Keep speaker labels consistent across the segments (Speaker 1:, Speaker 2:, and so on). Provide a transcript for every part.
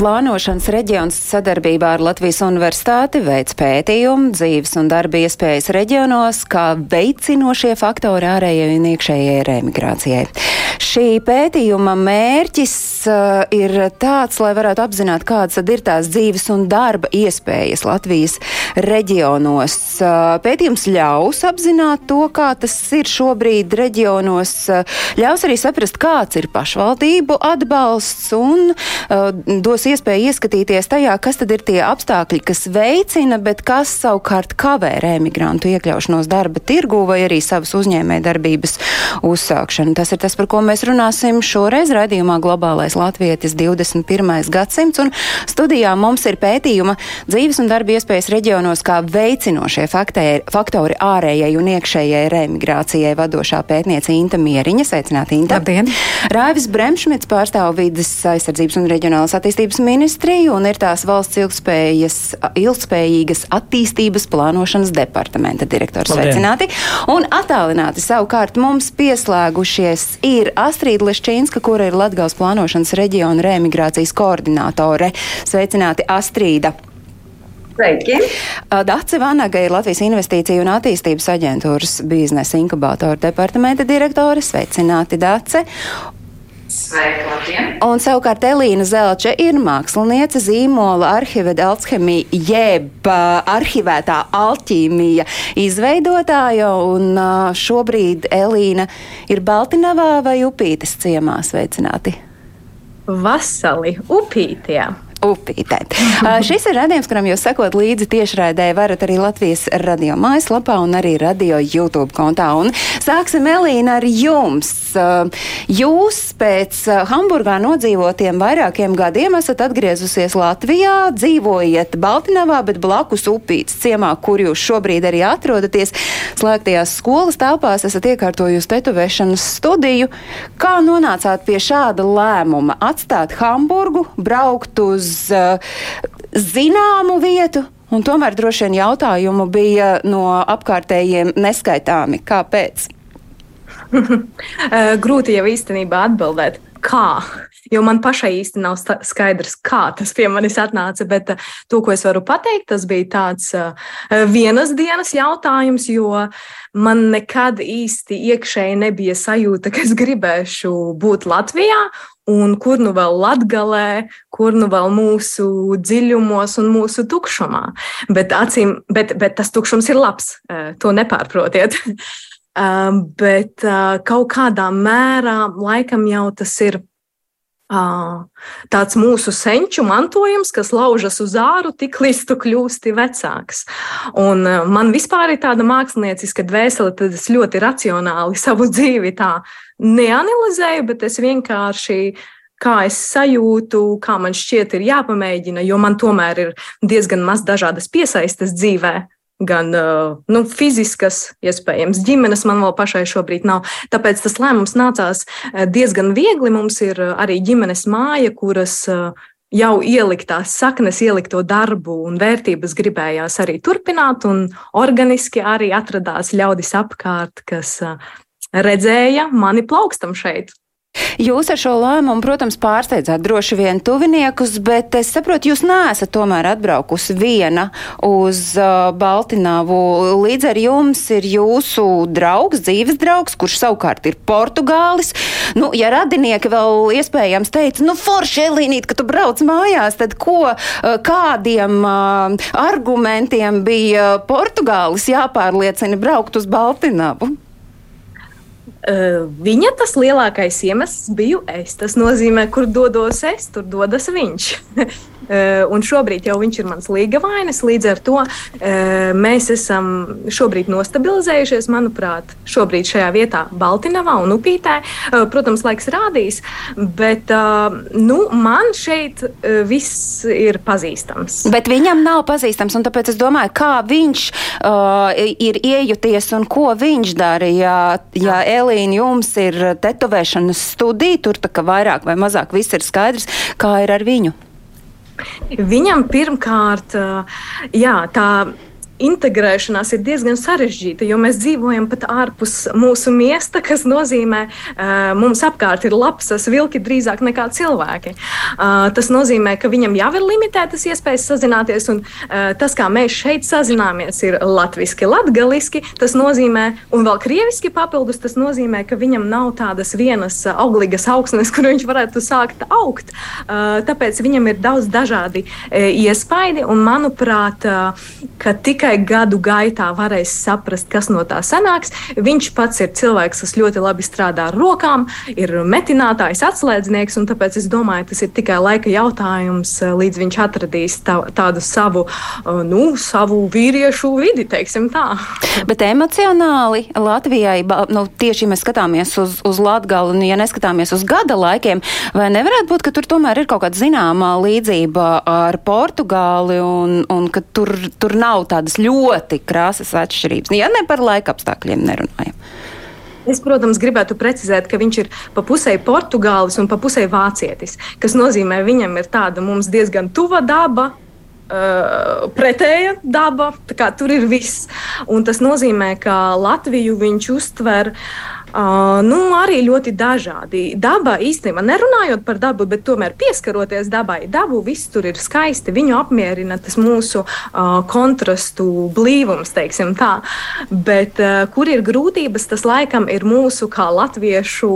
Speaker 1: plānošanas reģions sadarbībā ar Latvijas universitāti veids pētījumu dzīves un darba iespējas reģionos kā veicinošie faktori ārējai un iekšējai remigrācijai. Šī pētījuma mērķis uh, ir tāds, lai varētu apzināt, kādas ir tās dzīves un darba iespējas Latvijas reģionos. Uh, pētījums ļaus apzināt to, kā tas ir šobrīd reģionos, uh, ļaus arī saprast, kāds ir pašvaldību atbalsts un uh, dos iespēju ieskatīties tajā, kas tad ir tie apstākļi, kas veicina, bet kas savukārt kavē remigrantu iekļaušanos darba tirgu vai arī savas uzņēmē darbības uzsākšanu. Tas ir tas, par ko mēs runāsim šoreiz raidījumā Globālais Latvietis 21. gadsimts, un studijā mums ir pētījuma dzīves un darba iespējas reģionos kā veicinošie faktori, faktori ārējai un iekšējai reemigrācijai vadošā pētniece Inta Mieriņa. Sveicināti, Inta!
Speaker 2: Labdien!
Speaker 1: Raivis Bremšmits pārstāv vidas aizsardzības un reģionālas attīstības ministriju un ir tās valsts ilgspējīgas attīstības plānošanas departamenta direktors.
Speaker 3: Labdien.
Speaker 1: Sveicināti! Un attālināti savukārt mums pieslēgušies ir Astrīda Leščīnska, kura ir Latgals plānošanas reģiona reemigrācijas koordinātore. Sveicināti, Astrīda!
Speaker 4: Sveiki!
Speaker 1: Dace Vanaga ir Latvijas Investīciju un attīstības aģentūras biznesa inkubātora departamenta direktore. Sveicināti, Dace!
Speaker 4: Sveiki, Latvijam!
Speaker 1: Un savukārt Elīna Zelča ir māksliniece, zīmola arhiveda alchemija, jeb arhivētā alķīmija izveidotāja. Un šobrīd Elīna ir Baltinavā vai Upītes ciemā sveicināti?
Speaker 2: Vasali, Upītē!
Speaker 1: Upītē. Uh, šis ir radījums, kuram jūs sekot līdzi tiešraidē, varat arī Latvijas radio mājaslapā un arī radio YouTube kontā. Un sāksim, Elīna, ar jums. Uh, jūs pēc uh, Hamburgā nodzīvotiem vairākiem gadiem esat atgriezusies Latvijā, dzīvojat Baltinavā, bet blakus upītes ciemā, kur jūs šobrīd arī atrodaties. Slēgtajās skolas telpās esat iekārtojusi tetovēšanas studiju. Kā nonācāt pie šāda lēmuma atstāt Hamburgu, braukt uz uz uh, zināmu vietu. Un tomēr droši vien jautājumu bija no apkārtējiem neskaitāmi. Kāpēc?
Speaker 2: Grūti jau īstenībā atbildēt, kā. Jo man pašai īsti nav skaidrs, kā tas pie manis atnāca, bet to, ko es varu pateikt, tas bija tāds vienas dienas jautājums, jo man nekad īsti iekšēji nebija sajūta, ka es gribēšu būt Latvijā un kur nu vēl latgalē, kur nu vēl mūsu dziļumos un mūsu tukšumā. Bet, acīm, bet, bet tas tukšums ir labs, to nepārprotiet. Bet kaut kādā mērā laikam jau tas ir tāds mūsu senču mantojums, kas laužas uz āru, tik līdz tu kļūsti vecāks. Un man vispār ir tāda mākslinieciska dvēsele, tad es ļoti racionāli savu dzīvi tā neanalizēju, bet es vienkārši kā es sajūtu, kā man šķiet, ir jāpamēģina, jo man tomēr ir diezgan maz dažādas piesaistes dzīvē. Gan nu, fiziskas, iespējams, ģimenes man vēl pašai šobrīd nav. Tāpēc tas lēmums nācās diezgan viegli. Mums ir arī ģimenes māja, kuras jau ieliktās saknes, ielikto darbu un vērtības gribējās arī turpināt, un organiski arī atradās ļaudis apkārt, kas redzēja mani plaukstam šeit.
Speaker 1: Jūs ar šo lēmumu, protams, pārsteidzāt droši vien tuviniekus, bet es saprotu, jūs neesat tomēr atbraukusi viena uz uh, Baltināvu. Līdz ar jums ir jūsu draugs, dzīves draugs, kurš savukārt ir Portugālis. Nu, ja radinieki vēl iespējams teica, nu, forši Elīnīt, ka tu brauc mājās, tad ko, kādiem uh, argumentiem bija Portugālis jāpārliecina braukt uz Baltināvu?
Speaker 2: Uh, viņa tas lielākais iemesls biju es. Tas nozīmē, kur dodos es, tur dodas viņš. un šobrīd jau viņš ir mans līgavainis. Līdz ar to mēs esam šobrīd nostabilizējušies, manuprāt, šobrīd šajā vietā Baltinavā un Upītē. Protams, laiks rādīs, bet nu, man šeit viss ir pazīstams.
Speaker 1: Bet viņam nav pazīstams, un tāpēc es domāju, kā viņš uh, ir iejuties un ko viņš dara. Ja, ja Elīna jums ir tetovēšanas studija, tur tā kā vairāk vai mazāk viss ir skaidrs, kā ir ar viņu.
Speaker 2: Viņam pirmkārt, jā, tā integrēšanās ir diezgan sarežģīta, jo mēs dzīvojam pat ārpus mūsu miesta, kas nozīmē, ka mums apkārt ir lapsas vilki drīzāk nekā cilvēki. Tas nozīmē, ka viņam jau ir limitētas iespējas sazināties, un tas, kā mēs šeit sazināmies, ir latviešu, latgaliski. Tas nozīmē, un vēl krieviski papildus, tas nozīmē, ka viņam nav tādas vienas auglīgas augsnes, kur viņš varētu sākt augt. Tāpēc viņam ir daudz dažādi iespaidi, un manuprāt, ka tikai tikai gadu gaitā varēs saprast, kas no tā sanāks. Viņš pats ir cilvēks, kas ļoti labi strādā ar rokām, ir metinātājs, atslēdznieks, un tāpēc es domāju, tas ir tikai laika jautājums, eh, līdz viņš atradīs tā, tādu savu, eh, nu, savu vīriešu vidi, teiksim tā.
Speaker 1: Bet emocionāli Latvijai, nu, tieši ja mēs skatāmies uz, uz Latgalu, un ja neskatāmies uz gada laikiem, vai nevarētu būt, ka tur tomēr ir kaut kāda zināmā līdzība ar Portugāli, un, un ka tur, tur nav tādas ļoti krāsas atšķirības. Ja ne par laika apstākļiem nerunājam.
Speaker 2: Es, protams, gribētu precizēt, ka viņš ir pa pusē portugālis un pa pusē vācietis. Tas nozīmē, ka viņam ir tāda mums diezgan tuva daba, Uh, pretēja daba. Tur ir viss. Un tas nozīmē, ka Latviju viņš uztver uh, Uh, nu, arī ļoti dažādi. Dabā īstenībā nerunājot par dabu, bet tomēr pieskaroties dabai, dabu viss tur ir skaisti. Viņu apmierina tas mūsu uh, kontrastu blīvums, teiksim tā. Bet uh, kur ir grūtības, tas laikam ir mūsu kā latviešu.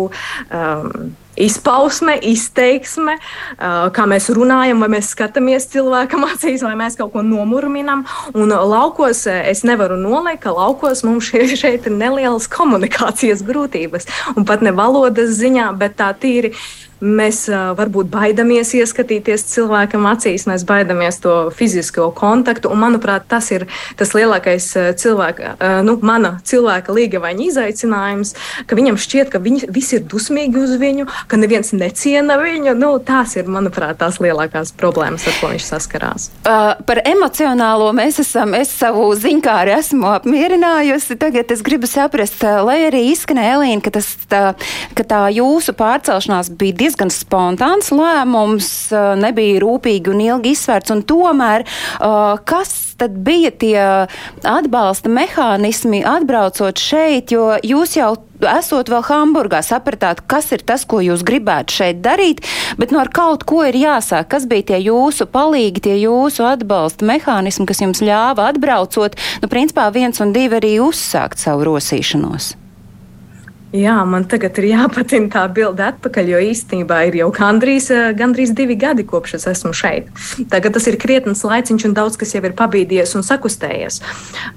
Speaker 2: Um, izpausme, izteiksme, kā mēs runājam, vai mēs skatāmies cilvēkam acīs, vai mēs kaut ko nomurminam. Un laukos es nevaru noliekt, ka laukos mums šeit ir nelielas komunikācijas grūtības. Un pat ne valodas ziņā, bet tā tīri Mēs uh, varbūt baidamies ieskatīties cilvēkam acīs, mēs baidamies to fizisko kontaktu. Un, manuprāt, tas ir tas lielākais cilvēka, uh, nu, mana cilvēka līgavaņa izaicinājums, ka viņam šķiet, ka viņi visi ir dusmīgi uz viņu, ka neviens neciena viņu. Nu, tās ir, manuprāt, tās lielākās problēmas, ar ko viņš saskarās.
Speaker 1: Uh, par emocionālo mēs esam, es savu ziņkāri esmu apmierinājusi. Tagad es gribu saprast, lai arī izskanēja Elīna, ka, tas, tā, ka tā jūsu pārcelšanās bija diezgan spontāns lēmums, nebija rūpīgi un ilgi izsvērts, un tomēr kas tad bija tie atbalsta mehānismi atbraucot šeit, jo jūs jau esot vēl Hamburgā, sapratāt, kas ir tas, ko jūs gribētu šeit darīt, bet no nu, ar kaut ko ir jāsāk. Kas bija tie jūsu palīgi, tie jūsu atbalsta mehānismi, kas jums ļāva atbraucot, nu, principā viens un divi arī uzsākt savu rosīšanos?
Speaker 2: Jā, man tagad ir jāpatina tā bilde atpakaļ, jo īstenībā ir jau gandrīz, eh, gandrīz divi gadi, kopš es esmu šeit. Tagad tas ir krietnes laiciņš, un daudz kas jau ir pabīdies un sakustējies.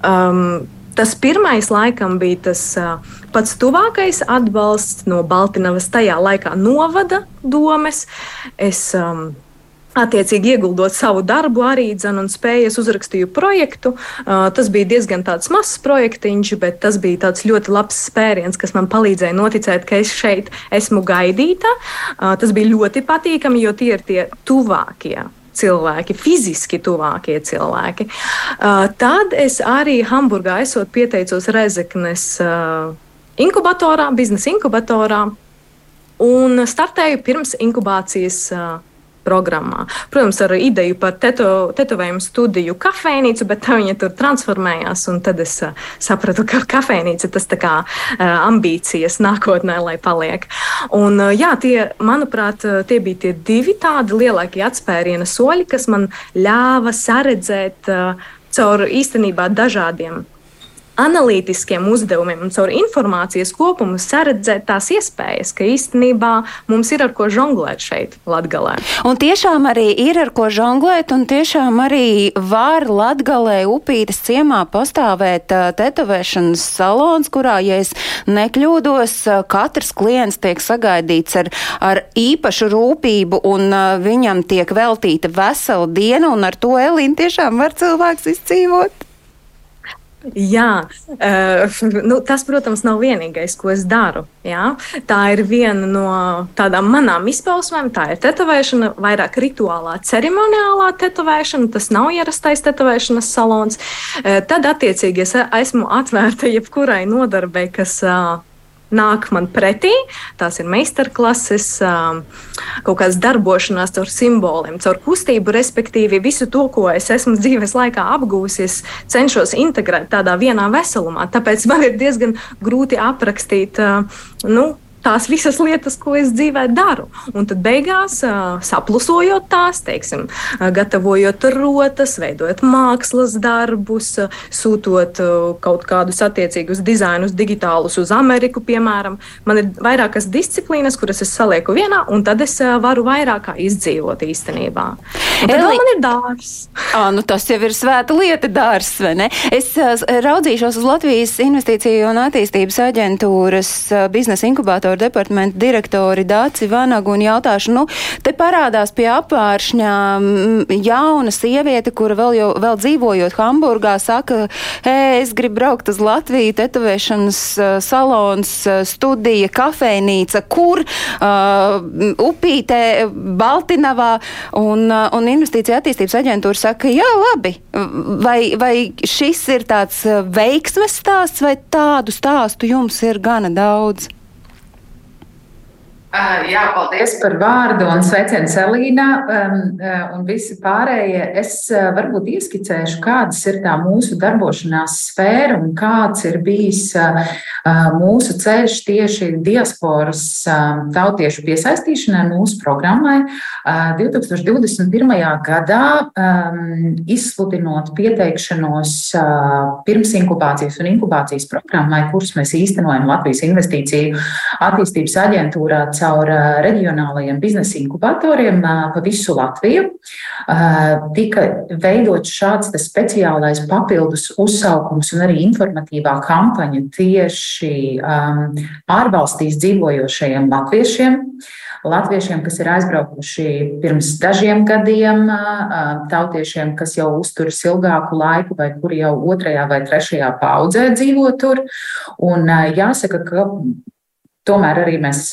Speaker 2: Um, Tas pirmais laikam bija tas uh, pats tuvākais atbalsts no Baltiņas tajā laikā novada domes. Es, um, Attiecīgi, ieguldot savu darbu, arī dzan un spējas uzrakstīju projektu. Uh, tas bija diezgan mazs projektiņš, bet tas bija tāds ļoti labs spēriens, kas man palīdzēja noticēt, ka es šeit esmu gaidīta. Uh, tas bija ļoti patīkami, jo tie ir tie tuvākie cilvēki, fiziski tuvākie cilvēki. Uh, tad es arī Hamburgā esot pieteicos Rezeknes uh, inkubatorā, biznesa inkubatorā, un startēju pirms inkubācijas. Uh, programmā. Protams, ar ideju par teto, tetovējumu studiju kafejnīcu, bet tā viņa tur transformējās. Tad es uh, sapratu, ka kafejnīca tas kā uh, ambīcijas nākotnē, lai paliek. Un, uh, jā, tie, manuprāt, tie bija tie divi tādi lielākie atspēriena soļi, kas man ļāva saredzēt caur īstenībā dažādiem analītiskiem uzdevumiem un caur informācijas kopumu saredzēt tās iespējas, ka īstenībā mums ir ar ko žonglēt šeit, Latgalē.
Speaker 1: Un tiešām arī ir ar ko žonglēt, un tiešām arī var Latgalē upītes ciemā pastāvēt tetovēšanas salons, kurā, ja es nekļūdos, katrs klients tiek sagaidīts ar, ar īpašu rūpību, un viņam tiek veltīta vesela diena, un ar to Elīna tiešām var cilvēks izdzīvot.
Speaker 2: Jā, uh, nu, tas, protams, nav vienīgais, ko es daru. Jā. Tā ir viena no tādām manām izpausmēm. Tā ir tetovēšana, vairāk rituālā, ceremoniālā tetovēšana. Tas nav ierastais tetovēšanas salons. Uh, tad, attiecīgi, es esmu atvērta jebkurai nodarbei, kas uh, nāk man pretī. Tās ir meistarklases, kaut kādas darbošanās caur simboliem, caur kustību, respektīvi visu to, ko es esmu dzīves laikā apgūsis, cenšos integrēt tādā vienā veselumā. Tāpēc man ir diezgan grūti aprakstīt. Nu, tās visas lietas, ko es dzīvē daru. Un tad beigās, saplusojot tās, teiksim, gatavojot rotas, veidojot mākslas darbus, sūtot kaut kādus attiecīgus dizainus digitālus uz Ameriku, piemēram, man ir vairākas disciplīnas, kuras es salieku vienā, un tad es varu vairāk izdzīvot īstenībā. Tad Eli... man ir dārs.
Speaker 1: À, nu tas jau ir svēta lieta, dārs, vai ne? Es raudzīšos uz Latvijas investīciju un attīstības aģentūras biznesa inkubātoru departamenta direktori Dāci Vanagu un jautāšu, nu, te parādās pie apvāršņā jauna sieviete, kura vēl, jau, vēl dzīvojot Hamburgā, saka, hei, es gribu braukt uz Latviju, tetovēšanas salons, studija, kafejnīca, kur uh, upītē, Baltinavā, un, un investīcija attīstības aģentūra saka, jā, labi, vai, vai šis ir tāds veiksmes stāsts, vai tādu stāstu jums ir gana daudz?
Speaker 5: Uh, jā, paldies par vārdu un sveicienu Selīnā um, uh, un visi pārējie. Es uh, varbūt ieskicēšu, kādas ir tā mūsu darbošanās sfēra un kāds ir bijis mūsu ceļš tieši diasporas um, tautiešu piesaistīšanai mūsu programmai. 2021. gadā um, izsludinot pieteikšanos pirms inkubācijas un inkubācijas programmai, kuras mēs īstenojam Latvijas investīciju attīstības aģentūrā caur reģionālajiem biznesa inkubatoriem pa visu Latviju. Tika veidots šāds speciālais papildus uzsaukums un arī informatīvā kampaņa tieši ārvalstīs dzīvojošajiem latviešiem. Latviešiem, kas ir aizbraukuši pirms dažiem gadiem, tautiešiem, kas jau uzturas ilgāku laiku, vai kuri jau otrajā vai trešajā paudzē dzīvo tur. Un jāsaka, ka Tomēr arī mēs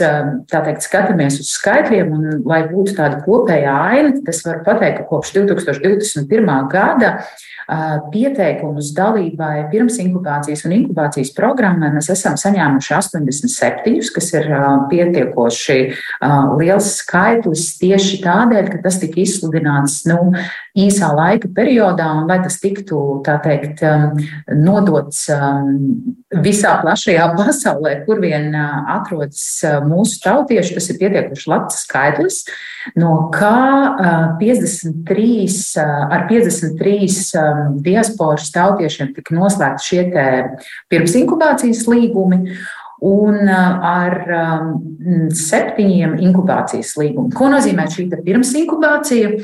Speaker 5: teikt, skatāmies uz skaitļiem, un, lai būtu tāda kopējā aina, tad es varu pateikt, ka kopš 2021. gada Pieteikumus dalībai pirms inkubācijas un inkubācijas programmai mēs esam saņēmuši 87, kas ir pietiekoši liels skaitlis tieši tādēļ, ka tas tika izsludināts nu, īsā laika periodā, un lai tas tiktu teikt, nodots visā plašajā pasaulē, kur vien atrodas mūsu tautieši, tas ir pietiekoši labs skaitlis no kā 53, ar 53 diasporas tautiešiem tika noslēgti šie pirms inkubācijas līgumi un ar septiņiem inkubācijas līgumiem. Ko nozīmē šī pirms inkubācija?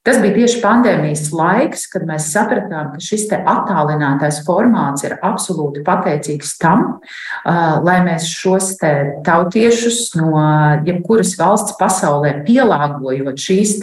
Speaker 5: Tas bija tieši pandēmijas laiks, kad mēs sapratām, ka šis attālinātais formāts ir absolūti pateicīgs tam, lai mēs šos tautiešus no jebkuras valsts pasaulē pielāgojot šīs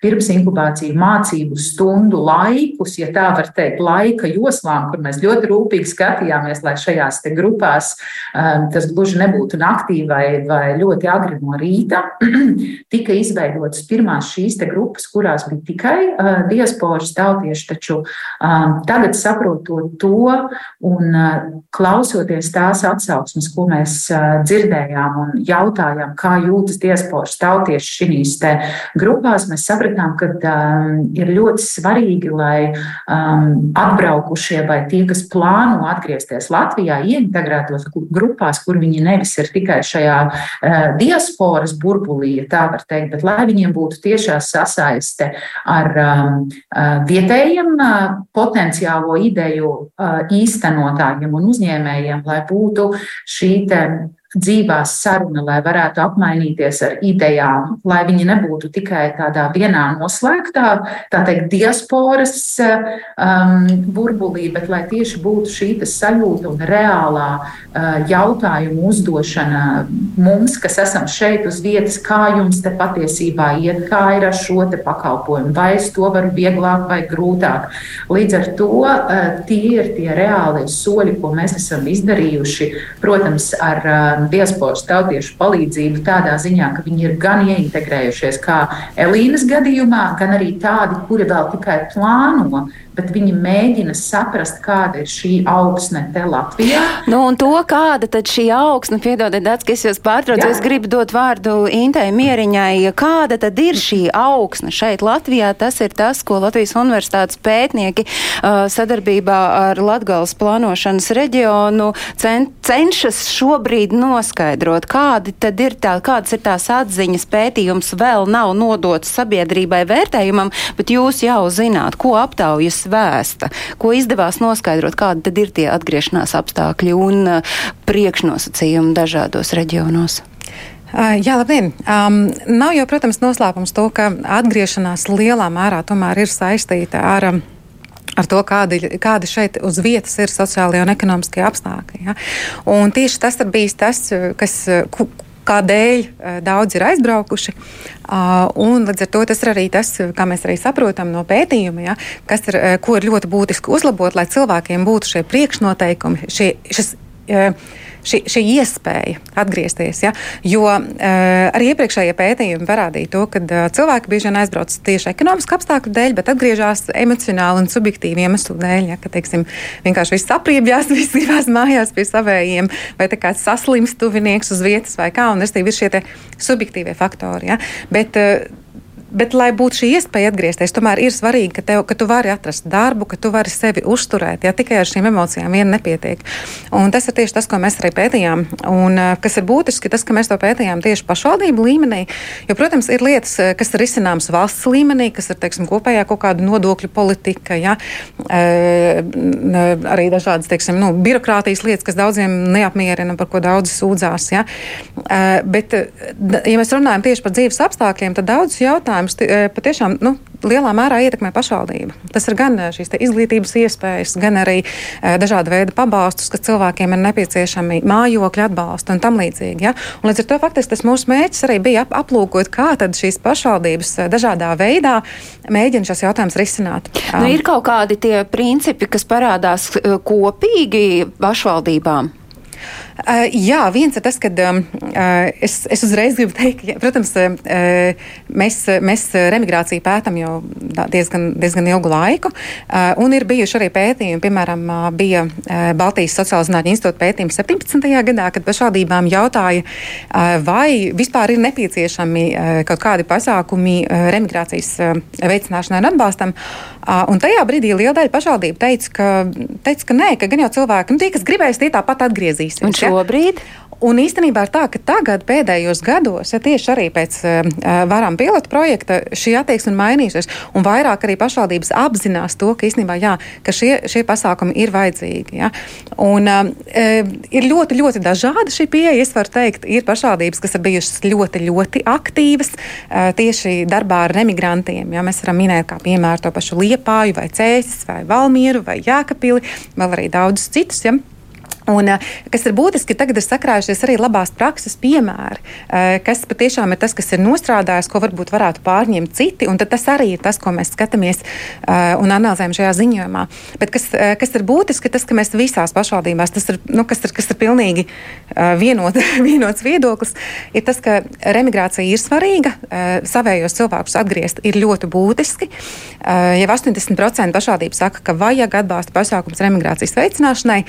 Speaker 5: pirms inkubāciju mācību stundu laikus, ja tā var teikt, laika joslām, kur mēs ļoti rūpīgi skatījāmies, lai šajās grupās tas gluži nebūtu naktī vai, vai ļoti agri no rīta, tika izveidotas pirmās šīs grupas, kurās bija tikai uh, diasporas tautieši, taču um, tagad saprotot to un uh, klausoties tās atsauksmes, ko mēs uh, dzirdējām un jautājām, kā jūtas diasporas tautieši šīs grupās, mēs sapratām, ka um, ir ļoti svarīgi, lai um, atbraukušie vai tie, kas plāno atgriezties Latvijā, ieintegrētos grupās, kur viņi nevis ir tikai šajā uh, diasporas burbulī, ja tā var teikt, bet lai viņiem būtu tiešā sasaiste ar vietējiem potenciālo ideju īstenotājiem un uzņēmējiem, lai būtu šī dzīvā saruna, lai varētu apmainīties ar idejām, lai viņi nebūtu tikai tādā vienā noslēgtā, tā teikt, diasporas um, burbulī, bet lai tieši būtu šī sajūta un reālā uh, jautājuma uzdošana mums, kas esam šeit uz vietas, kā jums te patiesībā iet, kā ir ar šo te pakalpojumu, vai es to varu vieglāk vai grūtāk. Līdz ar to uh, tie ir tie reālie soļi, ko mēs esam izdarījuši, protams, ar uh, diasporas tautiešu palīdzību tādā ziņā, ka viņi ir gan ieintegrējušies kā Elīnas gadījumā, gan arī tādi, kuri vēl tikai plāno bet viņi mēģina saprast, kāda ir šī augsne te Latvijā.
Speaker 1: Nu, un to, kāda tad šī augsne, piedodiet, Dats, ka es jūs pārtraucu, es gribu dot vārdu Intei Mieriņai, kāda tad ir šī augsne šeit Latvijā? Tas ir tas, ko Latvijas universitātes pētnieki uh, sadarbībā ar Latgales plānošanas reģionu cen cenšas šobrīd noskaidrot, kādi tad ir tā, kādas ir tās atziņas pētījums vēl nav nodots sabiedrībai vērtējumam, bet jūs jau zināt, ko aptaujas vēsta, ko izdevās noskaidrot, kādi tad ir tie atgriešanās apstākļi un uh, priekšnosacījumi dažādos reģionos.
Speaker 6: Jā, labdien! Um, nav jau, protams, noslēpums to, ka atgriešanās lielā mērā tomēr ir saistīta ar. Um, ar to, kādi, kādi šeit uz vietas ir sociālajie un ekonomiskie apstākļi. Ja? Un tieši tas ir bijis tas, kas, kādēļ eh, daudz ir aizbraukuši. Ah, un līdz ar to tas ir arī tas, kā mēs arī saprotam no pētījuma, ja, kas ir, eh, ko ir ļoti būtiski uzlabot, lai cilvēkiem būtu šie priekšnoteikumi, šie, šis, eh, šī, šī iespēja atgriezties. Ja? Jo uh, arī iepriekšējie pētījumi parādīja to, ka uh, cilvēki bieži vien aizbrauc tieši ekonomisku apstākļu dēļ, bet atgriežas emocionāli un subjektīvi iemeslu dēļ. Ja? Ka, teiksim, vienkārši viss apriebjās, viss gribās mājās pie savējiem, vai kāds saslims tuvinieks uz vietas vai kā. Un, ir šie subjektīvie faktori. Ja? Bet, uh, Bet, lai būtu šī iespēja atgriezties, tomēr ir svarīgi, ka, tev, ka tu vari atrast darbu, ka tu vari sevi uzturēt. Ja tikai ar šīm emocijām vien nepietiek. Un tas ir tieši tas, ko mēs arī pētījām. Un, eh, kas ir būtiski, tas, ka mēs to pētījām tieši pašvaldību līmenī. Jo, protams, ir lietas, eh, kas ir izcināmas valsts līmenī, kas ir teiksim, kopējā kaut kāda nodokļu politika, ja? e, arī dažādas teiksim, nu, birokrātijas lietas, kas daudziem neapmierina, par ko daudzi sūdzās. Ja? E, bet, ja mēs runājam tieši par dzīves apstākļiem, tad daudz jautājumu jautājums e, patiešām nu, lielā mērā ietekmē pašvaldību. Tas ir gan e, šīs izglītības iespējas, gan arī e, dažāda veida pabalstus, kas cilvēkiem ir nepieciešami, mājokļu atbalstu un tam līdzīgi. Ja? Un līdz ar to faktiski tas mūsu mērķis arī bija ap aplūkot, kā tad šīs pašvaldības dažādā veidā mēģina šos jautājumus risināt.
Speaker 1: Nu, ir kaut kādi tie principi, kas parādās kopīgi pašvaldībām.
Speaker 6: Uh, jā, viens ir tas, ka um, uh, es, es uzreiz gribu teikt, ka, protams, uh, mēs, mēs remigrāciju pētām jau diezgan, diezgan ilgu laiku, uh, un ir bijuši arī pētījumi, piemēram, uh, bija uh, Baltijas Sociālās zinātņu institūta pētījums 17. gadā, kad pašvaldībām jautāja, uh, vai vispār ir nepieciešami uh, kaut kādi pasākumi uh, remigrācijas uh, veicināšanai un atbalstam. Uh, un tajā brīdī liela daļa pašvaldību teica, ka, teica, ka nē, ka gan jau cilvēki, nu, tie, kas gribēs, tie tāpat atgriezīsies.
Speaker 1: Un šobrīd?
Speaker 6: Ja? Un īstenībā ir tā, ka tagad, pēdējos gados, ja tieši arī pēc uh, varam pilotu projekta, šī attieksme ir mainījusies. Un vairāk arī pašvaldības apzinās to, ka īstenībā jā, ka šie, šie pasākumi ir vajadzīgi. Ja? Un, uh, ir ļoti, ļoti dažāda šī pieeja. Es varu teikt, ir pašvaldības, kas ir bijušas ļoti, ļoti aktīvas uh, tieši darbā ar emigrantiem. Ja? Mēs varam minēt, kā piemēram, to pašu Liepāju, vai Cēsis, vai Valmieru, vai Jākapili, vēl arī daudzus citus. Ja? Un, eh, kas ir būtiski, tagad ir sakrājušies arī labās prakses piemēri, eh, kas patiešām ir tas, kas ir nostrādājis, ko varbūt varētu pārņemt citi. Tas arī ir tas, ko mēs skatāmies eh, un analizējam šajā ziņojumā. Bet kas, kas ir būtiski, tas, ka mēs visās pašvaldībās, tas ir, nu, kas ir, kas ir pilnīgi vienot, vienots viedoklis, ir tas, ka remigrācija ir svarīga, savējos cilvēkus atgriezt ir ļoti būtiski. Jau 80% pašvaldību saka, ka vajag atbalsta pasākums remigrācijas veicināšanai.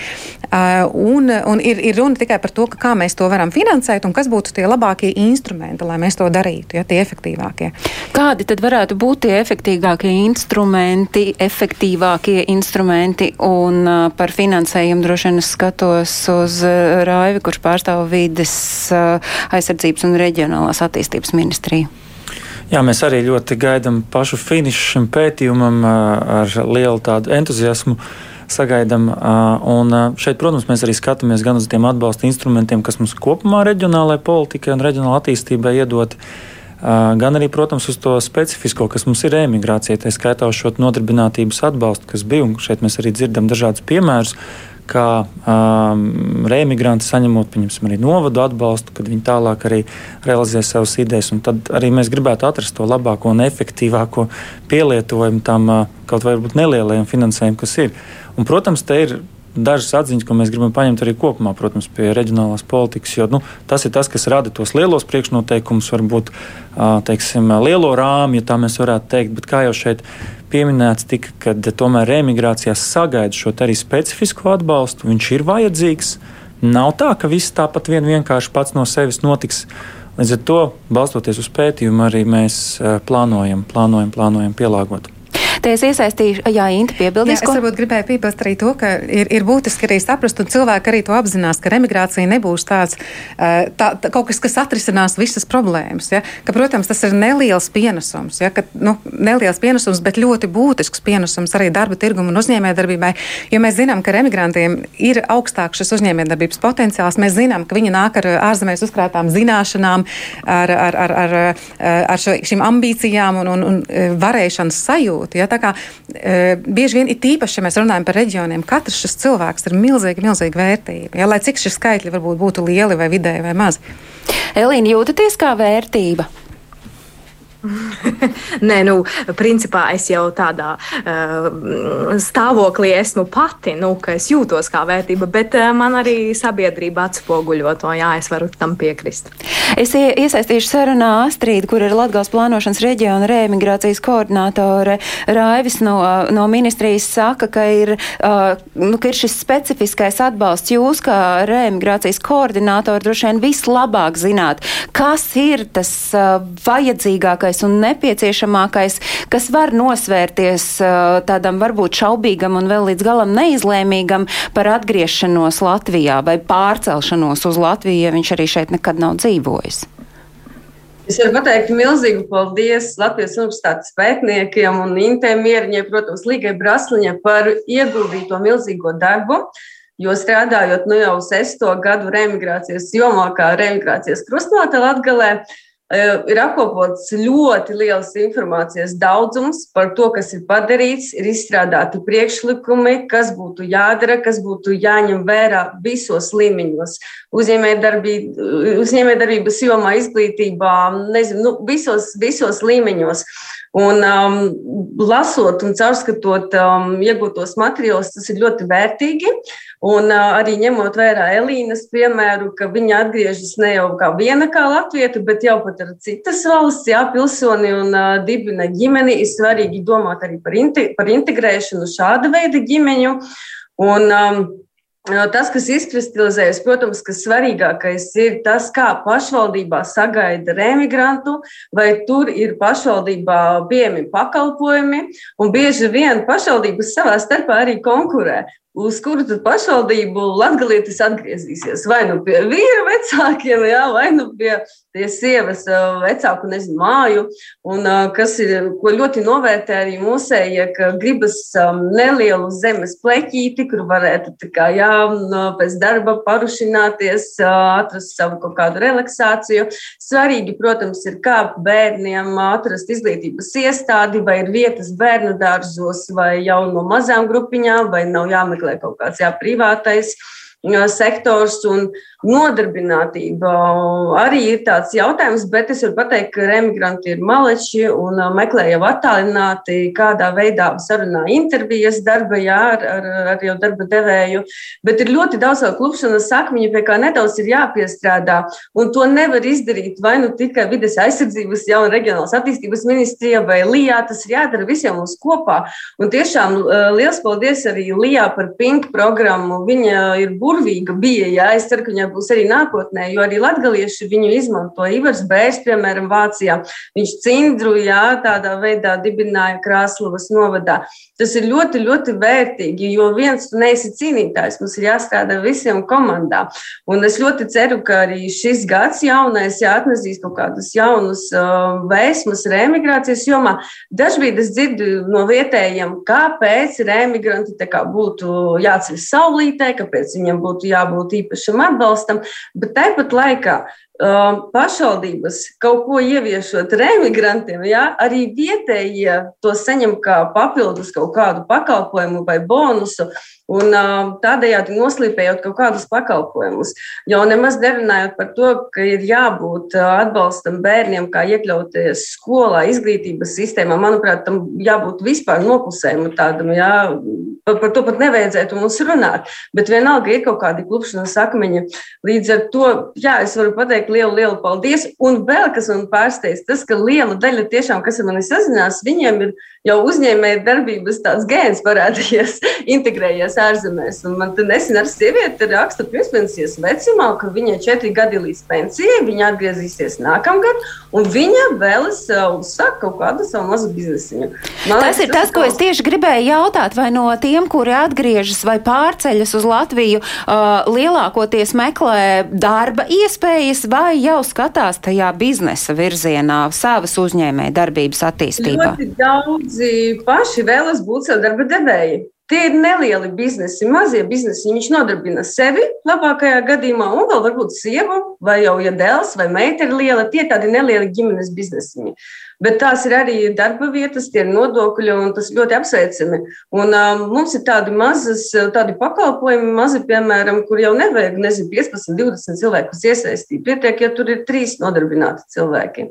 Speaker 6: Un, un ir, ir runa tikai par to, kā mēs to varam finansēt un kas būtu tie labākie instrumenti, lai mēs to darītu, ja tie efektīvākie.
Speaker 1: Kādi tad varētu būt tie efektīvākie instrumenti, efektīvākie instrumenti un uh, par finansējumu droši vien es skatos uz uh, Raivi, kurš pārstāv vides uh, aizsardzības un reģionālās attīstības ministriju?
Speaker 7: Jā, mēs arī ļoti gaidām pašu finišu šim pētījumam ar lielu tādu entuziasmu. Sagaidām, un šeit, protams, mēs arī skatāmies gan uz tiem atbalsta instrumentiem, kas mums kopumā reģionālajai politikai un reģionālajai attīstībai iedot, gan arī, protams, uz to specifisko, kas mums ir emigrācija, tā skaitā uz šo nodarbinātības atbalstu, kas bija. Šeit mēs arī dzirdam dažādus piemērus, kā um, reimigranti saņemot arī novadu atbalstu, kad viņi tālāk arī realizē savas idejas. Tad arī mēs gribētu atrast to labāko un efektīvāko pielietojumu tam uh, kaut vai nelielajam finansējumam, kas ir. Un, protams, te ir dažas atziņas, ko mēs gribam paņemt arī kopumā, protams, pie reģionālās politikas. Jo nu, tas ir tas, kas rada tos lielos priekšnoteikumus, varbūt teiksim, lielo rāmju, ja tā mēs varētu teikt. Bet kā jau šeit pieminēts, tika, kad tomēr emigrācijā sagaida šo arī specifisko atbalstu, viņš ir vajadzīgs. Nav tā, ka viss tāpat vien vienkārši pats no sevis notiks. Līdz ar to, balstoties uz pētījumu, arī mēs plānojam, plānojam, plānojam pielāgot.
Speaker 1: Te es iesaistīšu, jā, Inta piebildīs.
Speaker 6: Jā, es varbūt gribēju piebilst arī to, ka ir, ir būtiski arī saprast, un cilvēki arī to apzinās, ka emigrācija nebūs tāds tā, tā, kaut kas, kas atrisinās visas problēmas. Ja? Ka, protams, tas ir neliels pienesums, ja? ka, nu, neliels pienesums, bet ļoti būtisks pienesums arī darba tirgumu un uzņēmējdarbībai, jo mēs zinām, ka emigrantiem ir augstāks šis uzņēmējdarbības potenciāls. Mēs zinām, ka viņi nāk ar ārzemēs uzkrātām zināšanām, ar, ar, ar, ar, ar šo, šīm ambīcijām un, un, un varēšanas sajūtu. Ja? Tā kā e, bieži vien ir tīpaši, ja mēs runājam par reģioniem, katrs šis cilvēks ir milzīga, milzīga vērtība. Ja, lai cik šie skaitļi varbūt būtu lieli vai vidēji vai mazi.
Speaker 1: Elīna, jūtaties kā vērtība?
Speaker 2: Nē, nu, principā es jau tādā uh, stāvoklī esmu pati, nu, ka es jūtos kā vērtība, bet uh, man arī sabiedrība atspoguļo to, jā, es varu tam piekrist.
Speaker 1: Es iesaistīšu sarunā Astrīdu, kur ir Latgals plānošanas reģiona reemigrācijas koordinātore Raivis no, no ministrijas saka, ka ir, uh, nu, ka ir šis specifiskais atbalsts. Jūs, kā reemigrācijas koordinātori, droši vien vislabāk zināt, kas ir tas uh, vajadzīgākais vajadzīgākais un nepieciešamākais, kas var nosvērties tādam varbūt šaubīgam un vēl līdz galam neizlēmīgam par atgriešanos Latvijā vai pārcelšanos uz Latviju, ja viņš arī šeit nekad nav dzīvojis?
Speaker 3: Es varu pateikt milzīgu paldies Latvijas universitātes pētniekiem un Intē Mieriņai, protams, Līgai Brasliņai par ieguldīto milzīgo darbu. Jo strādājot nu jau sesto gadu remigrācijas jomā, kā remigrācijas krustmāte uh, ir apkopots ļoti liels informācijas daudzums par to, kas ir padarīts, ir izstrādāti priekšlikumi, kas būtu jādara, kas būtu jāņem vērā visos līmeņos. Uzņēmējdarbības jomā, izglītībā, nezinu, nu, visos, visos līmeņos. Un, um, lasot un caurskatot um, iegūtos materiālus, tas ir ļoti vērtīgi. Un arī ņemot vērā Elīnas piemēru, ka viņa atgriežas ne jau kā viena kā latvieta, bet jau pat ar citas valsts, jā, pilsoni un dibina ģimeni, ir svarīgi domāt arī par, inte, par integrēšanu šāda veida ģimeņu. Un, um, Tas, kas izkristalizējas, protams, ka svarīgākais ir tas, kā pašvaldībā sagaida remigrantu, vai tur ir pašvaldībā pieejami pakalpojumi. Un bieži vien pašvaldības savā starpā arī konkurē uz kuru tad pašvaldību latgalietis atgriezīsies. Vai nu pie vīra vecākiem, jā, vai nu pie, pie sievas vecāku, nezinu, māju. Un kas ir, ko ļoti novērtē arī mūsējie, ka gribas nelielu zemes pleķīti, kur varētu kā, jā, pēc darba parušināties, atrast savu kaut kādu relaksāciju. Svarīgi, protams, ir kā bērniem atrast izglītības iestādi, vai ir vietas bērnu dārzos, vai jau no mazām grupiņām, vai nav jāmeklē jāmeklē kaut kāds jā, privātais sektors un nodarbinātība arī ir tāds jautājums, bet es varu pateikt, ka emigranti ir maleči un meklē jau attālināti, kādā veidā sarunā intervijas darba, jā, ar, ar, ar jau darba devēju, bet ir ļoti daudz vēl klupšanas sakmiņu, pie kā nedaudz ir jāpiestrādā, un to nevar izdarīt vai nu tikai vides aizsardzības, jau reģionālas attīstības ministrija vai LIJā, tas ir jādara visiem mums kopā, un tiešām liels paldies arī LIJā par PINK programmu, viņa ir burvīga bija, jā, es ceru, ka viņai būs arī nākotnē, jo arī latgalieši viņu izmanto. Ivars Bērs, piemēram, Vācijā, viņš cindru, jā, tādā veidā dibināja Krāslavas novadā. Tas ir ļoti, ļoti vērtīgi, jo viens tu neesi cīnītājs, mums ir jāstrādā visiem komandā. Un es ļoti ceru, ka arī šis gads jaunais jāatnesīs kaut kādus jaunus uh, vēsmas reemigrācijas jomā. Dažbrīd es dzirdu no vietējiem, kāpēc reemigranti būtu jāceļ saulītē, kāpēc viņiem būtu jābūt īpašam atbalstam, bet tāpat laikā pašvaldības kaut ko ieviešot remigrantiem, ja, arī vietējie to saņem kā papildus kaut kādu pakalpojumu vai bonusu. Un tādējādi noslīpējot kaut kādus pakalpojumus. Jau nemaz nerunājot par to, ka ir jābūt atbalstam bērniem, kā iekļauties skolā, izglītības sistēmā. Manuprāt, tam jābūt vispār noklusējumam tādam, jā, par, par to pat nevajadzētu mums runāt. Bet vienalga ir kaut kādi klupšanas akmeņi. Līdz ar to, jā, es varu pateikt lielu, lielu paldies. Un vēl kas man pārsteidz, tas, ka liela daļa tiešām, kas ar mani sazinās, viņiem ir jau uzņēmēja darbības tāds gēns parādījies, integrējies ārzemēs. Un man te nesen ar sievieti raksta pirmspensijas vecumā, ka viņai četri gadi līdz pensijai, viņa atgriezīsies nākamgad, un viņa vēlas uzsākt kaut kādu savu mazu biznesiņu.
Speaker 1: Man tas liekas, ir tas, ko es tieši gribēju jautāt, vai no tiem, kuri atgriežas vai pārceļas uz Latviju, uh, lielākoties meklē darba iespējas vai jau skatās tajā biznesa virzienā, savas uzņēmēja darbības attīstībā?
Speaker 3: Ļoti daudzi paši vēlas būt sev darba devēji. Tie ir nelieli biznesi, mazie biznesi. Viņš nodarbina sevi labākajā gadījumā, un vēl varbūt sievu, vai jau ja dēls vai meita ir liela. Tie ir tādi nelieli ģimenes biznesiņi. Bet tās ir arī darba vietas, tie ir nodokļi, un tas ļoti apsveicami. Un, um, mums ir tādi mazas, tādi pakalpojumi, mazi, piemēram, kur jau nevajag, nezinu, 15, 20 cilvēkus iesaistīt. Pietiek, ja tur ir trīs nodarbināti cilvēki.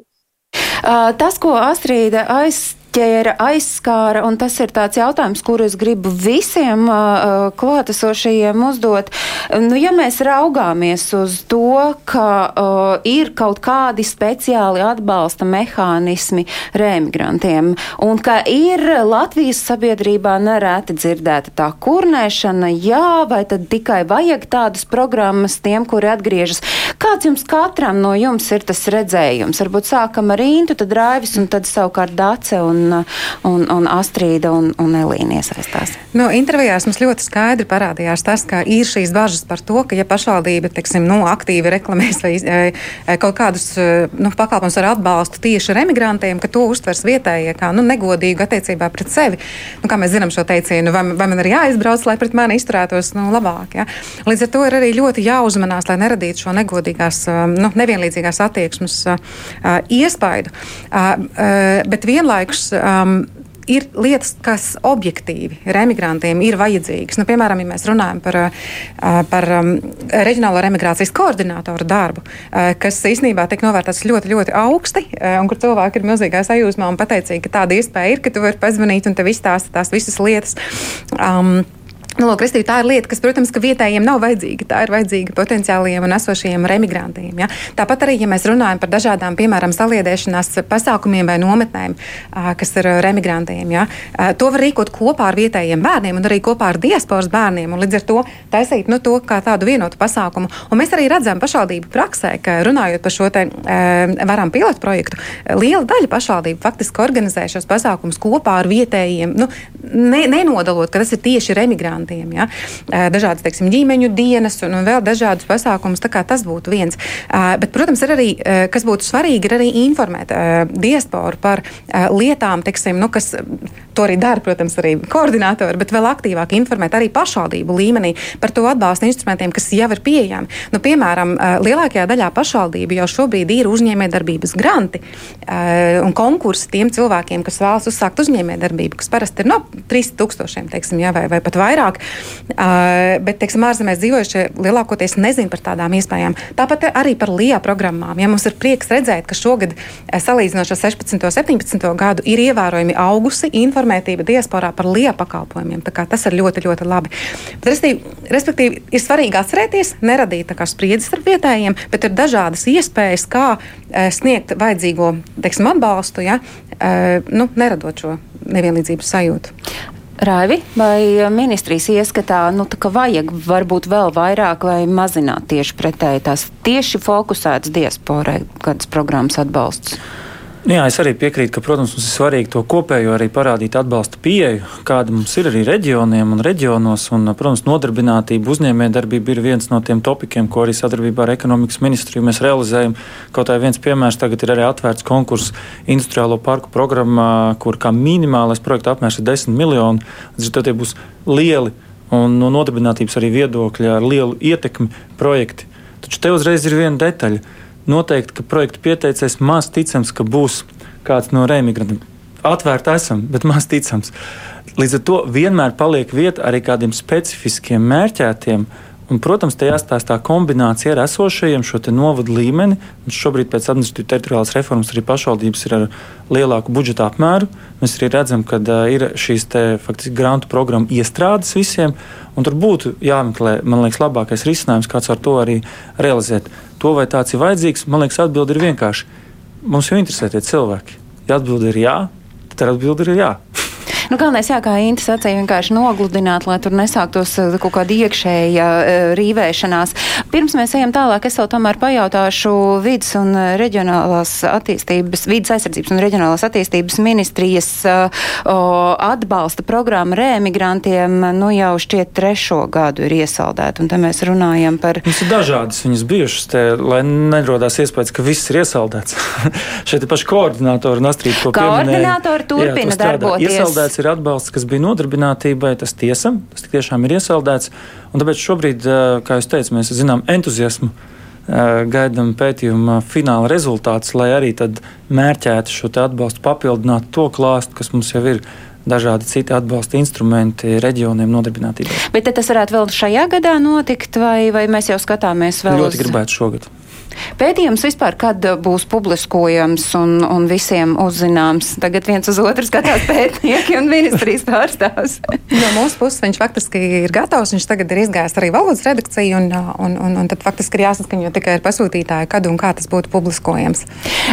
Speaker 1: Tas, ko Astrīda aiz aizķēra, aizskāra, un tas ir tāds jautājums, kuru es gribu visiem uh, klātesošajiem uzdot. Nu, ja mēs raugāmies uz to, ka uh, ir kaut kādi speciāli atbalsta mehānismi remigrantiem, un ka ir Latvijas sabiedrībā nereti dzirdēta tā kurnēšana, jā, vai tad tikai vajag tādas programmas tiem, kuri atgriežas. Kāds jums katram no jums ir tas redzējums? Varbūt sākam ar Intu, tad Raivis un tad savukārt Dace un un, un, un Astrīda un, un Elīna iesaistās?
Speaker 6: Nu, intervijās mums ļoti skaidri parādījās tas, ka ir šīs bažas par to, ka ja pašvaldība teiksim, nu, aktīvi reklamēs vai e, e, kaut kādus e, nu, pakalpojumus ar atbalstu tieši ar emigrantiem, ka to uztvers vietējie kā nu, negodīgu attiecībā pret sevi. Nu, kā mēs zinām šo teicienu, vai, vai man ir jāizbrauc, lai pret mani izturētos nu, labāk. Ja? Līdz ar to ir arī ļoti jāuzmanās, lai neradītu šo negodīgās, nu, nevienlīdzīgās attieksmes uh, iespaidu. Uh, uh, bet vienlaikus um, ir lietas, kas objektīvi remigrantiem ir vajadzīgas. Nu, piemēram, ja mēs runājam par, uh, par um, reģionālo remigrācijas koordinātoru darbu, uh, kas īstenībā tiek novērtēts ļoti, ļoti augsti, uh, un kur cilvēki ir milzīgā sajūsmā un pateicīgi, ka tāda iespēja ir, ka tu vari pazvanīt un tev izstāsta tās visas lietas. Um, Nu, lūk, Kristīna, tā ir lieta, kas, protams, ka vietējiem nav vajadzīga. Tā ir vajadzīga potenciālajiem un esošajiem remigrantiem. Ja? Tāpat arī, ja mēs runājam par dažādām, piemēram, saliedēšanās pasākumiem vai nometnēm, kas ir remigrantiem, ja? to var rīkot kopā ar vietējiem bērniem un arī kopā ar diasporas bērniem. Līdz ar to taisīt nu, to kā tādu vienotu pasākumu. Un mēs arī redzam pašvaldību praksē, ka runājot par šo te varam pilotu projektu, liela daļa pašvaldību faktiski organizē šos pasākumus kopā ar vietējiem, nu, ne, nenodalot, ka tas ir tieši remigranti migrantiem. Ja? Dažādas teiksim, ģimeņu dienas un, un vēl dažādus pasākumus. Tas būtu viens. Bet, protams, ir arī, kas būtu svarīgi, ir arī informēt diasporu par lietām, teiksim, nu, kas to arī dara, protams, arī koordinātori, bet vēl aktīvāk informēt arī pašvaldību līmenī par to atbalsta instrumentiem, kas jau ir pieejami. Nu, piemēram, lielākajā daļā pašvaldību jau šobrīd ir uzņēmējdarbības granti un konkursi tiem cilvēkiem, kas vēlas uzsākt uzņēmējdarbību, kas parasti ir no 3000, teiksim, jā, vai, vai pat vairāk vairāk. Uh, bet, teiksim, ārzemēs dzīvojušie lielākoties nezina par tādām iespējām. Tāpat arī par LIA programmām. Ja mums ir prieks redzēt, ka šogad, salīdzinot ar 16. un 17. gadu, ir ievērojami augusi informētība diasporā par LIA pakalpojumiem. Tas ir ļoti, ļoti labi. Bet, respektīvi, respektīvi, ir svarīgi atcerēties, neradīt spriedzes starp vietējiem, bet ir dažādas iespējas, kā sniegt vajadzīgo teiksim, atbalstu, ja, nu, neradot šo nevienlīdzības sajūtu.
Speaker 1: Raivi, vai ministrijas ieskatā, nu, vajag varbūt vēl vairāk vai mazināt tieši pretēji tās tieši fokusētas diasporai, kādas programmas atbalsts?
Speaker 7: Jā, es arī piekrītu, ka, protams, mums ir svarīgi to kopējo arī parādīt atbalsta pieeju, kāda mums ir arī reģioniem un reģionos. Un, protams, nodarbinātība, uzņēmējdarbība ir viens no tiem topikiem, ko arī sadarbībā ar ekonomikas ministriju mēs realizējam. Kaut kā viens piemērs tagad ir arī atvērts konkurss industriālo parku programmā, kur kā minimālais projekta apmērs ir 10 miljoni. To tie būs lieli un no nodarbinātības arī viedokļa ar lielu ietekmi projekti. Taču te uzreiz ir viena detaļa noteikti, ka projekta pieteicējs maz ticams, ka būs kāds no remigrantiem. Atvērti esam, bet maz ticams. Līdz ar to vienmēr paliek vieta arī kādiem specifiskiem mērķētiem. Un, protams, te jāstāsta tā kombinācija ar esošajiem šo novadu līmeni. Un šobrīd pēc administratīvas teritoriālās reformas arī pašvaldības ir ar lielāku budžeta apmēru. Mēs arī redzam, ka uh, ir šīs te, faktiski grantu programmu iestrādes visiem. Tur būtu jāmeklē, man liekas, labākais risinājums, kāds var to arī realizēt to, vai tāds ir vajadzīgs, man liekas, atbilde ir vienkārši. Mums jau interesē tie cilvēki. Ja atbilde ir jā, tad atbilde ir jā.
Speaker 1: Nu, galvenais, jā, kā Inta sacīja, vienkārši nogludināt, lai tur nesāktos eh, kaut kāda iekšēja uh, rīvēšanās. Pirms mēs ejam tālāk, es vēl tomēr pajautāšu vidas un reģionālās attīstības, vidas aizsardzības un reģionālās attīstības ministrijas uh, atbalsta programma rēmigrantiem, nu jau šķiet trešo gadu ir iesaldēta, un te mēs runājam par.
Speaker 7: Mums ir dažādas viņas bijušas, te, lai nerodās iespējas, ka viss ir iesaldēts. Šeit ir paši koordinātori un astrīt, ko
Speaker 1: Koordinātori turpina jā, darboties.
Speaker 7: Iesaldēts ir atbalsts, kas bija nodarbinātībai, tas tiesam, tas tiešām ir iesaldēts. Un tāpēc šobrīd, kā jūs teicat, mēs zinām entuziasmu. Gaidām pētījuma fināla rezultātus, lai arī mērķētu šo atbalstu, papildinātu to klāstu, kas mums jau ir dažādi citi atbalsta instrumenti reģioniem nodarbinātībai.
Speaker 1: Bet tas varētu vēl šajā gadā notikt, vai, vai mēs jau skatāmies vēl?
Speaker 7: Ļoti uz... gribētu šogad.
Speaker 1: Pētījums vispār, kad būs publiskojams un, un visiem uzzināms? Tagad viens uz otru skatās pētnieki un ministrijas pārstāvs.
Speaker 6: no mūsu puses viņš faktiski ir gatavs. Viņš tagad ir izgājis arī valodas redakciju, un, un, un, un tad faktiski ir jāsaskaņo tikai ar pasūtītāju, kad un kā tas būtu publiskojams.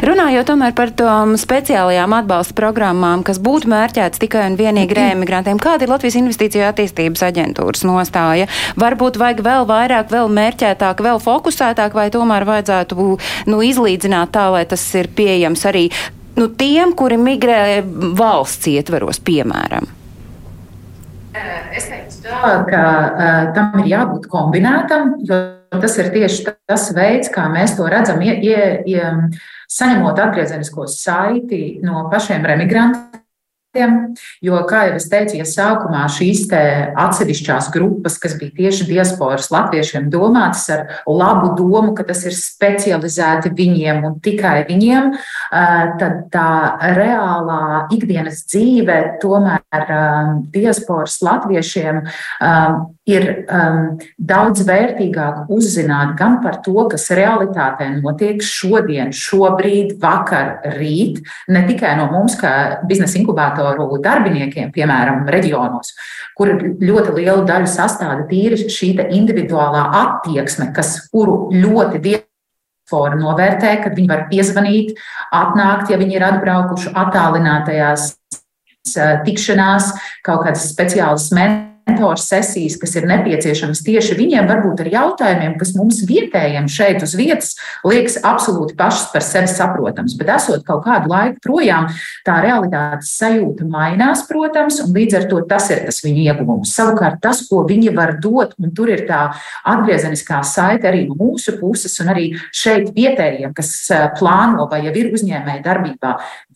Speaker 1: Runājot tomēr par tām speciālajām atbalsta programmām, kas būtu mērķētas tikai un vienīgi rēmigrantiem, kāda ir Latvijas Investīciju attīstības aģentūras nostāja? Varbūt vajag vēl vairāk, vēl mērķētāk, vēl fokusētāk, vai tomēr vajadzētu vajadzētu nu, izlīdzināt tā, lai tas ir pieejams arī nu, tiem, kuri migrē valsts ietveros, piemēram?
Speaker 5: Es teiktu, tā, ka uh, tam ir jābūt kombinētam, jo tas ir tieši tas veids, kā mēs to redzam, ie, ie, ie, saņemot atgriezenisko saiti no pašiem remigrantiem Jo, kā jau es teicu, ja sākumā šīs atsevišķās grupas, kas bija tieši diasporas latviešiem domātas ar labu domu, ka tas ir specializēti viņiem un tikai viņiem, tad tā reālā ikdienas dzīve tomēr diasporas latviešiem ir um, daudz vērtīgāk uzzināt gan par to, kas realitātē notiek šodien, šobrīd, vakar, rīt, ne tikai no mums, kā biznesa inkubatoru darbiniekiem, piemēram, reģionos, kur ļoti liela daļa sastāda tīri šī individuālā attieksme, kas, kuru ļoti diaspora novērtē, kad viņi var piezvanīt, atnākt, ja viņi ir atbraukuši attālinātajās tikšanās, kaut kādas speciālas mēnesis mentoru sesijas, kas ir nepieciešamas tieši viņiem, varbūt ar jautājumiem, kas mums vietējiem šeit uz vietas liekas absolūti pašas par sevi saprotams. Bet esot kaut kādu laiku projām, tā realitātes sajūta mainās, protams, un līdz ar to tas ir tas viņu ieguvums. Savukārt tas, ko viņi var dot, un tur ir tā atgriezeniskā saite arī no mūsu puses, un arī šeit vietējiem, kas eh, plāno vai jau ir uzņēmēji darbībā,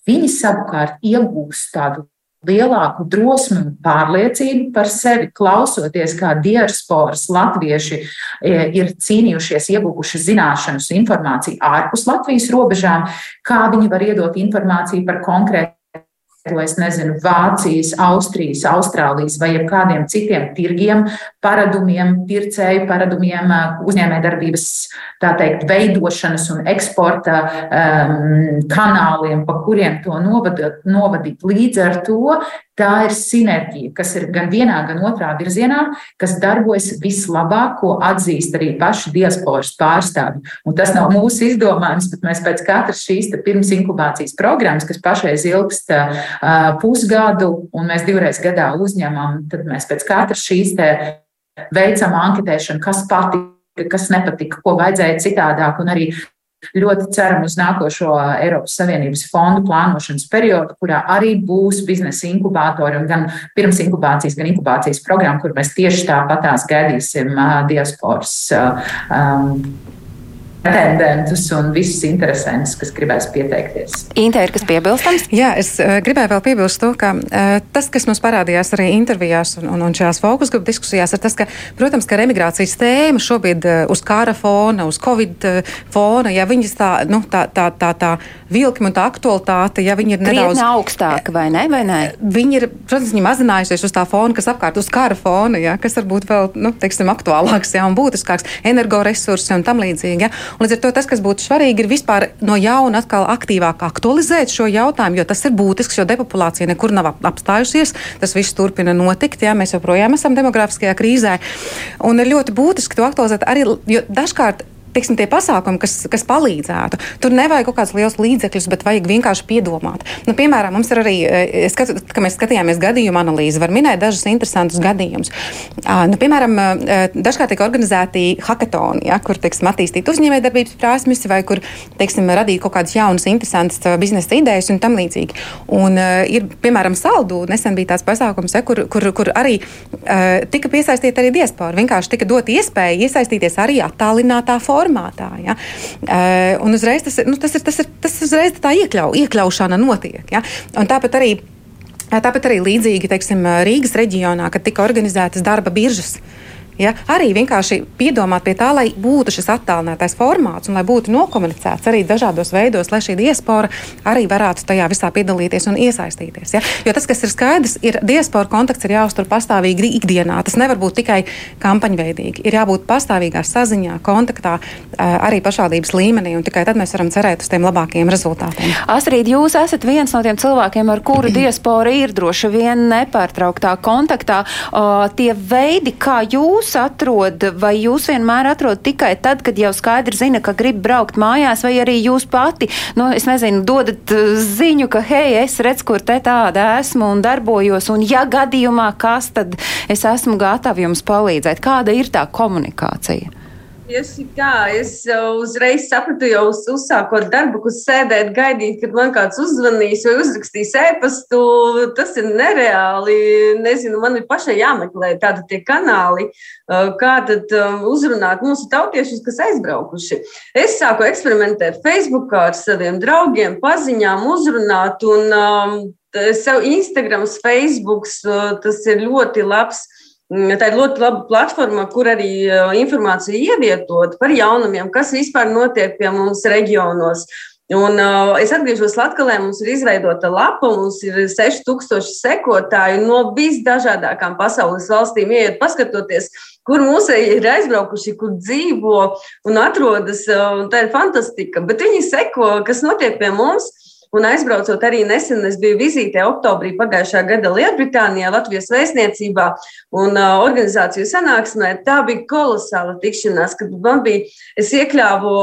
Speaker 5: viņi savukārt iegūst tādu lielāku drosmi un pārliecību par sevi, klausoties, kā diasporas latvieši e, ir cīnījušies, ieguvuši zināšanas, informāciju ārpus Latvijas robežām, kā viņi var iedot informāciju par konkrētu to es nezinu, Vācijas, Austrijas, Austrālijas vai kādiem citiem tirgiem, paradumiem, pircēju paradumiem, uzņēmējdarbības, tā teikt, veidošanas un eksporta um, kanāliem, pa kuriem to novadīt. novadīt. Līdz ar to Tā ir sinerģija, kas ir gan vienā, gan otrā virzienā, kas darbojas vislabāk, ko atzīst arī paši diasporas pārstāvji. Un tas nav mūsu izdomājums, bet mēs pēc katras šīs pirms inkubācijas programmas, kas pašreiz ilgst uh, pusgadu, un mēs divreiz gadā uzņemam, tad mēs pēc katras šīs veicam anketēšanu, kas patika, kas nepatika, ko vajadzēja citādāk, un arī Ļoti ceram uz nākošo Eiropas Savienības fondu plānošanas periodu, kurā arī būs biznesa inkubatori un gan pirms inkubācijas, gan inkubācijas programma, kur mēs tieši tāpatās gaidīsim diasporas um, pretendentus un visus interesantus, kas gribēs pieteikties.
Speaker 1: Inte, ir kas piebilstams?
Speaker 6: Jā, es uh, gribēju vēl piebilst to, ka uh, tas, kas mums parādījās arī intervijās un, un, un šajās fokus grupu diskusijās, ir tas, ka, protams, ka emigrācijas tēma šobrīd uh, uz kara fona, uz covid fona, ja viņas tā, nu, tā, tā, tā, tā vilkme un tā aktualitāte, ja viņi ir nedaudz
Speaker 1: augstāka, vai ne? Vai ne?
Speaker 6: Viņi ir, protams, viņi mazinājušies uz tā fona, kas apkārt uz kara fona, ja, kas varbūt vēl, nu, teiksim, aktuālāks, ja, un būtiskāks, energoresursi un tam līdzīgi. Ja. Un līdz ar to tas, kas būtu svarīgi, ir vispār no jauna atkal aktīvāk aktualizēt šo jautājumu, jo tas ir būtisks, jo depopulācija nekur nav apstājusies. Tas viss turpina notikt, ja mēs joprojām esam demografiskajā krīzē. Un ir ļoti būtiski to aktualizēt arī, jo dažkārt teiksim, tie pasākumi, kas, kas palīdzētu. Tur nevajag kaut kādus lielus līdzekļus, bet vajag vienkārši piedomāt. Nu, piemēram, mums ir arī, eh, skatu, kad mēs skatījāmies gadījumu analīzi, var minēt dažus interesantus gadījumus. Nu, piemēram, dažkārt tiek organizēti hackathoni, ja, kur teiksim, attīstīt uzņēmējdarbības prasmes vai kur teiksim, radīt kaut kādas jaunas, interesantas biznesa idejas un tam līdzīgi. Un, ir, piemēram, Saldu nesen bija tāds pasākums, ja, kur, kur, kur arī tika piesaistīta arī diaspora. Vienkārši tika dot iespēja iesaistīties arī attālinātā formā formātā. Ja? Uh, un uzreiz tas, nu, tas ir, tas ir tas uzreiz tā iekļau, iekļaušana notiek. Ja? Un tāpat arī. Tāpat arī līdzīgi teiksim, Rīgas reģionā, kad tika organizētas darba biržas. Uh, Ja? Arī vienkārši piedomāt pie tā, lai būtu šis attālinātais formāts un lai būtu nokomunicēts arī dažādos veidos, lai šī diaspora arī varētu tajā visā piedalīties un iesaistīties. Ja? Jo tas, kas ir skaidrs, ir diaspora kontakts ir jāuztur pastāvīgi ikdienā. Tas nevar būt tikai kampaņveidīgi. Ir jābūt pastāvīgā saziņā, kontaktā arī pašvaldības līmenī, un tikai tad mēs varam cerēt uz tiem labākiem rezultātiem.
Speaker 1: Astrid, jūs esat viens no tiem cilvēkiem, ar kuru diaspora ir droši vien nepārtrauktā kontaktā. Uh, tie veidi, kā jūs jūs atrod, vai jūs vienmēr atrod tikai tad, kad jau skaidri zina, ka grib braukt mājās, vai arī jūs pati, nu, es nezinu, dodat uh, ziņu, ka, hei, es redzu, kur te tāda esmu un darbojos, un ja gadījumā kas, tad es esmu gatava jums palīdzēt. Kāda ir tā komunikācija?
Speaker 3: Tieši tā, es uzreiz sapratu, jau uz, uzsākot darbu, kur sēdēt, gaidīt, kad man kāds uzzvanīs vai uzrakstīs e-pastu. Tas ir nereāli. Nezinu, man ir pašai jāmeklē tādi tie kanāli, kā tad uzrunāt mūsu tautiešus, kas aizbraukuši. Es sāku eksperimentēt Facebook ar saviem draugiem, paziņām, uzrunāt un um, Instagram, Facebook, tas ir ļoti labs tā ir ļoti laba platforma, kur arī informācija ievietot par jaunumiem, kas vispār notiek pie mums reģionos. Un, uh, es atgriežos Latvijā, mums ir izveidota lapa, mums ir 6000 sekotāju no visdažādākām pasaules valstīm. Iet, paskatoties, kur mūsēji ir aizbraukuši, kur dzīvo un atrodas. Uh, tā ir fantastika. Bet viņi seko, kas notiek pie mums. Un aizbraucot arī nesen, es biju vizītē oktobrī pagājušā gada Lielbritānijā, Latvijas vēstniecībā un uh, organizāciju sanāksmē. Tā bija kolosāla tikšanās, kad man bija, es iekļāvu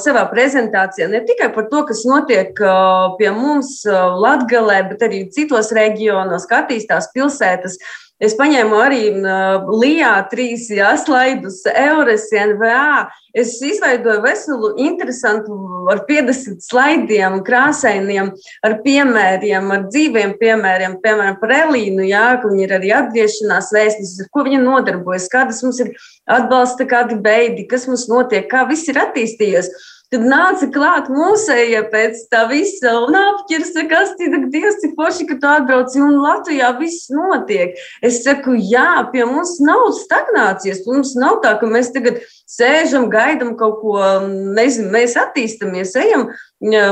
Speaker 3: savā prezentācijā ne tikai par to, kas notiek uh, pie mums uh, Latgalē, bet arī citos reģionos, kā attīstās pilsētas. Es paņēmu arī uh, LIBā trīs jā, slaidus, Eures, NVA. Es izveidoju veselu, interesantu, ar 50 slaidiem, krāsainiem, ar piemēriem, ar dzīviem piemēriem, piemēram, par Elīnu, jā, ka viņa ir arī atgriešanās vēstnesis, ar ko viņa nodarbojas, kādas mums ir atbalsta, kādi beidi, kas mums notiek, kā viss ir attīstījies. Kad nāca klāt mūsēja pēc tā visa un apķersa, kas tika Dievs, cik forši, ka tu atbrauci un Latvijā viss notiek. Es saku, jā, pie mums nav stagnācijas, mums nav tā, ka mēs tagad sēžam, gaidam kaut ko, nezinu, mēs attīstamies, ejam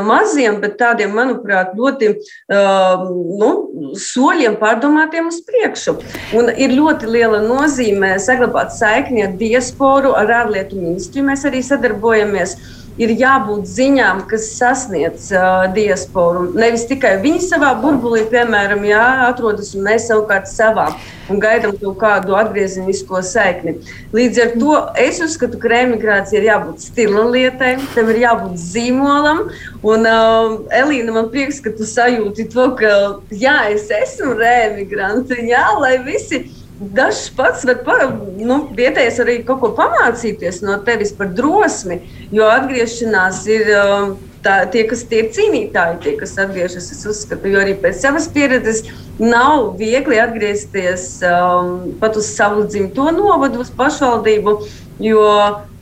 Speaker 3: maziem, bet tādiem, manuprāt, ļoti uh, nu, soļiem pārdomātiem uz priekšu. Un ir ļoti liela nozīme saglabāt saikni ar diasporu, ar ārlietu ministriju. Mēs arī sadarbojamies. Ir jābūt ziņām, kas sasniedz uh, diasporu. Nevis tikai viņi savā burbulī, piemēram, jā, atrodas un mēs savukārt savā un gaidām kaut kādu atgriezenisko saikni. Līdz ar to es uzskatu, ka remigrācija ir jābūt stila lietai, tam ir jābūt zīmolam. Un, uh, Elīna, man prieks, ka tu sajūti to, ka jā, es esmu remigrants, jā, lai visi Dažs pats var nu, vietējais arī kaut ko pamācīties no tevis par drosmi, jo atgriešanās ir. Um, tā, tie, kas tie ir cīnītāji, tie, kas atgriežas, es uzskatu, jo arī pēc savas pieredzes nav viegli atgriezties um, pat uz savu dzimto novadu, uz pašvaldību. Jo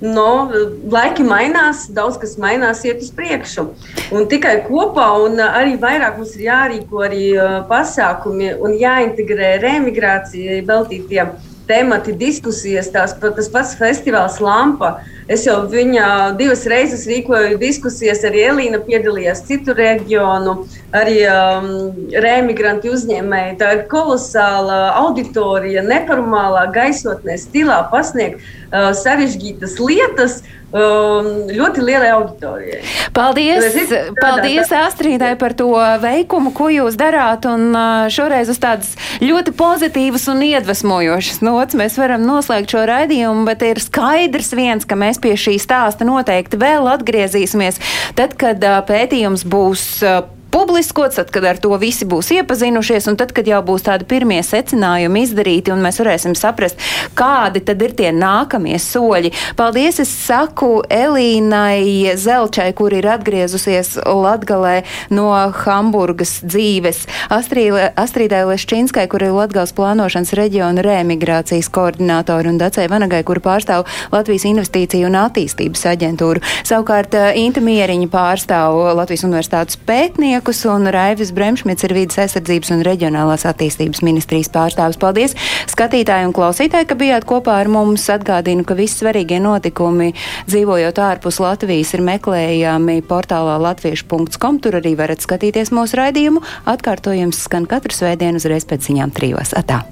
Speaker 3: no, laiki mainās, daudz kas mainās, iet uz priekšu. Un tikai kopā, un arī vairāk mums ir jārīko arī uh, pasākumi un jāintegrē remigrācijai veltītie temati, diskusijas. Tās, tas pats festivāls Lampa. Es jau viņa divas reizes rīkoju diskusijas, arī Elīna piedalījās citu reģionu, arī um, rēmigranti uzņēmēji. Tā ir kolosāla auditorija, neformālā gaisotnē, stilā pasniegt uh, sarežģītas lietas. Um, ļoti lielai auditorijai.
Speaker 1: Paldies, paldies Astrīdai par to veikumu, ko jūs darāt. Un uh, šoreiz uz tādas ļoti pozitīvas un iedvesmojošas nots mēs varam noslēgt šo raidījumu, bet ir skaidrs viens, ka mēs pie šī stāsta noteikti vēl atgriezīsimies, tad, kad pētījums būs. Publiskots, tad, kad ar to visi būs iepazinušies, un tad, kad jau būs tādi pirmie secinājumi izdarīti, un mēs varēsim saprast, kādi tad ir tie nākamie soļi. Paldies, es saku Elīnai Zelčai, kur ir atgriezusies Latgalē no Hamburgas dzīves, Astrīdai Leščinskai, kur ir Latgals plānošanas reģiona remigrācijas koordinātori, un Dacei Vanagai, kur pārstāv Latvijas investīciju un attīstības aģentūru. Savukārt Inta Mieriņa pārstāv Latvijas universitātes pētnieku cilvēkus, un Raivis Bremšmits ir vidas aizsardzības un reģionālās attīstības ministrijas pārstāvis. Paldies skatītāji un klausītāji, ka bijāt kopā ar mums. Atgādinu, ka visi svarīgie notikumi dzīvojot ārpus Latvijas ir meklējami portālā latviešu.com. Tur arī varat skatīties mūsu raidījumu. Atkārtojums skan katru svētdienu uzreiz pēc ziņām trijos. Atā!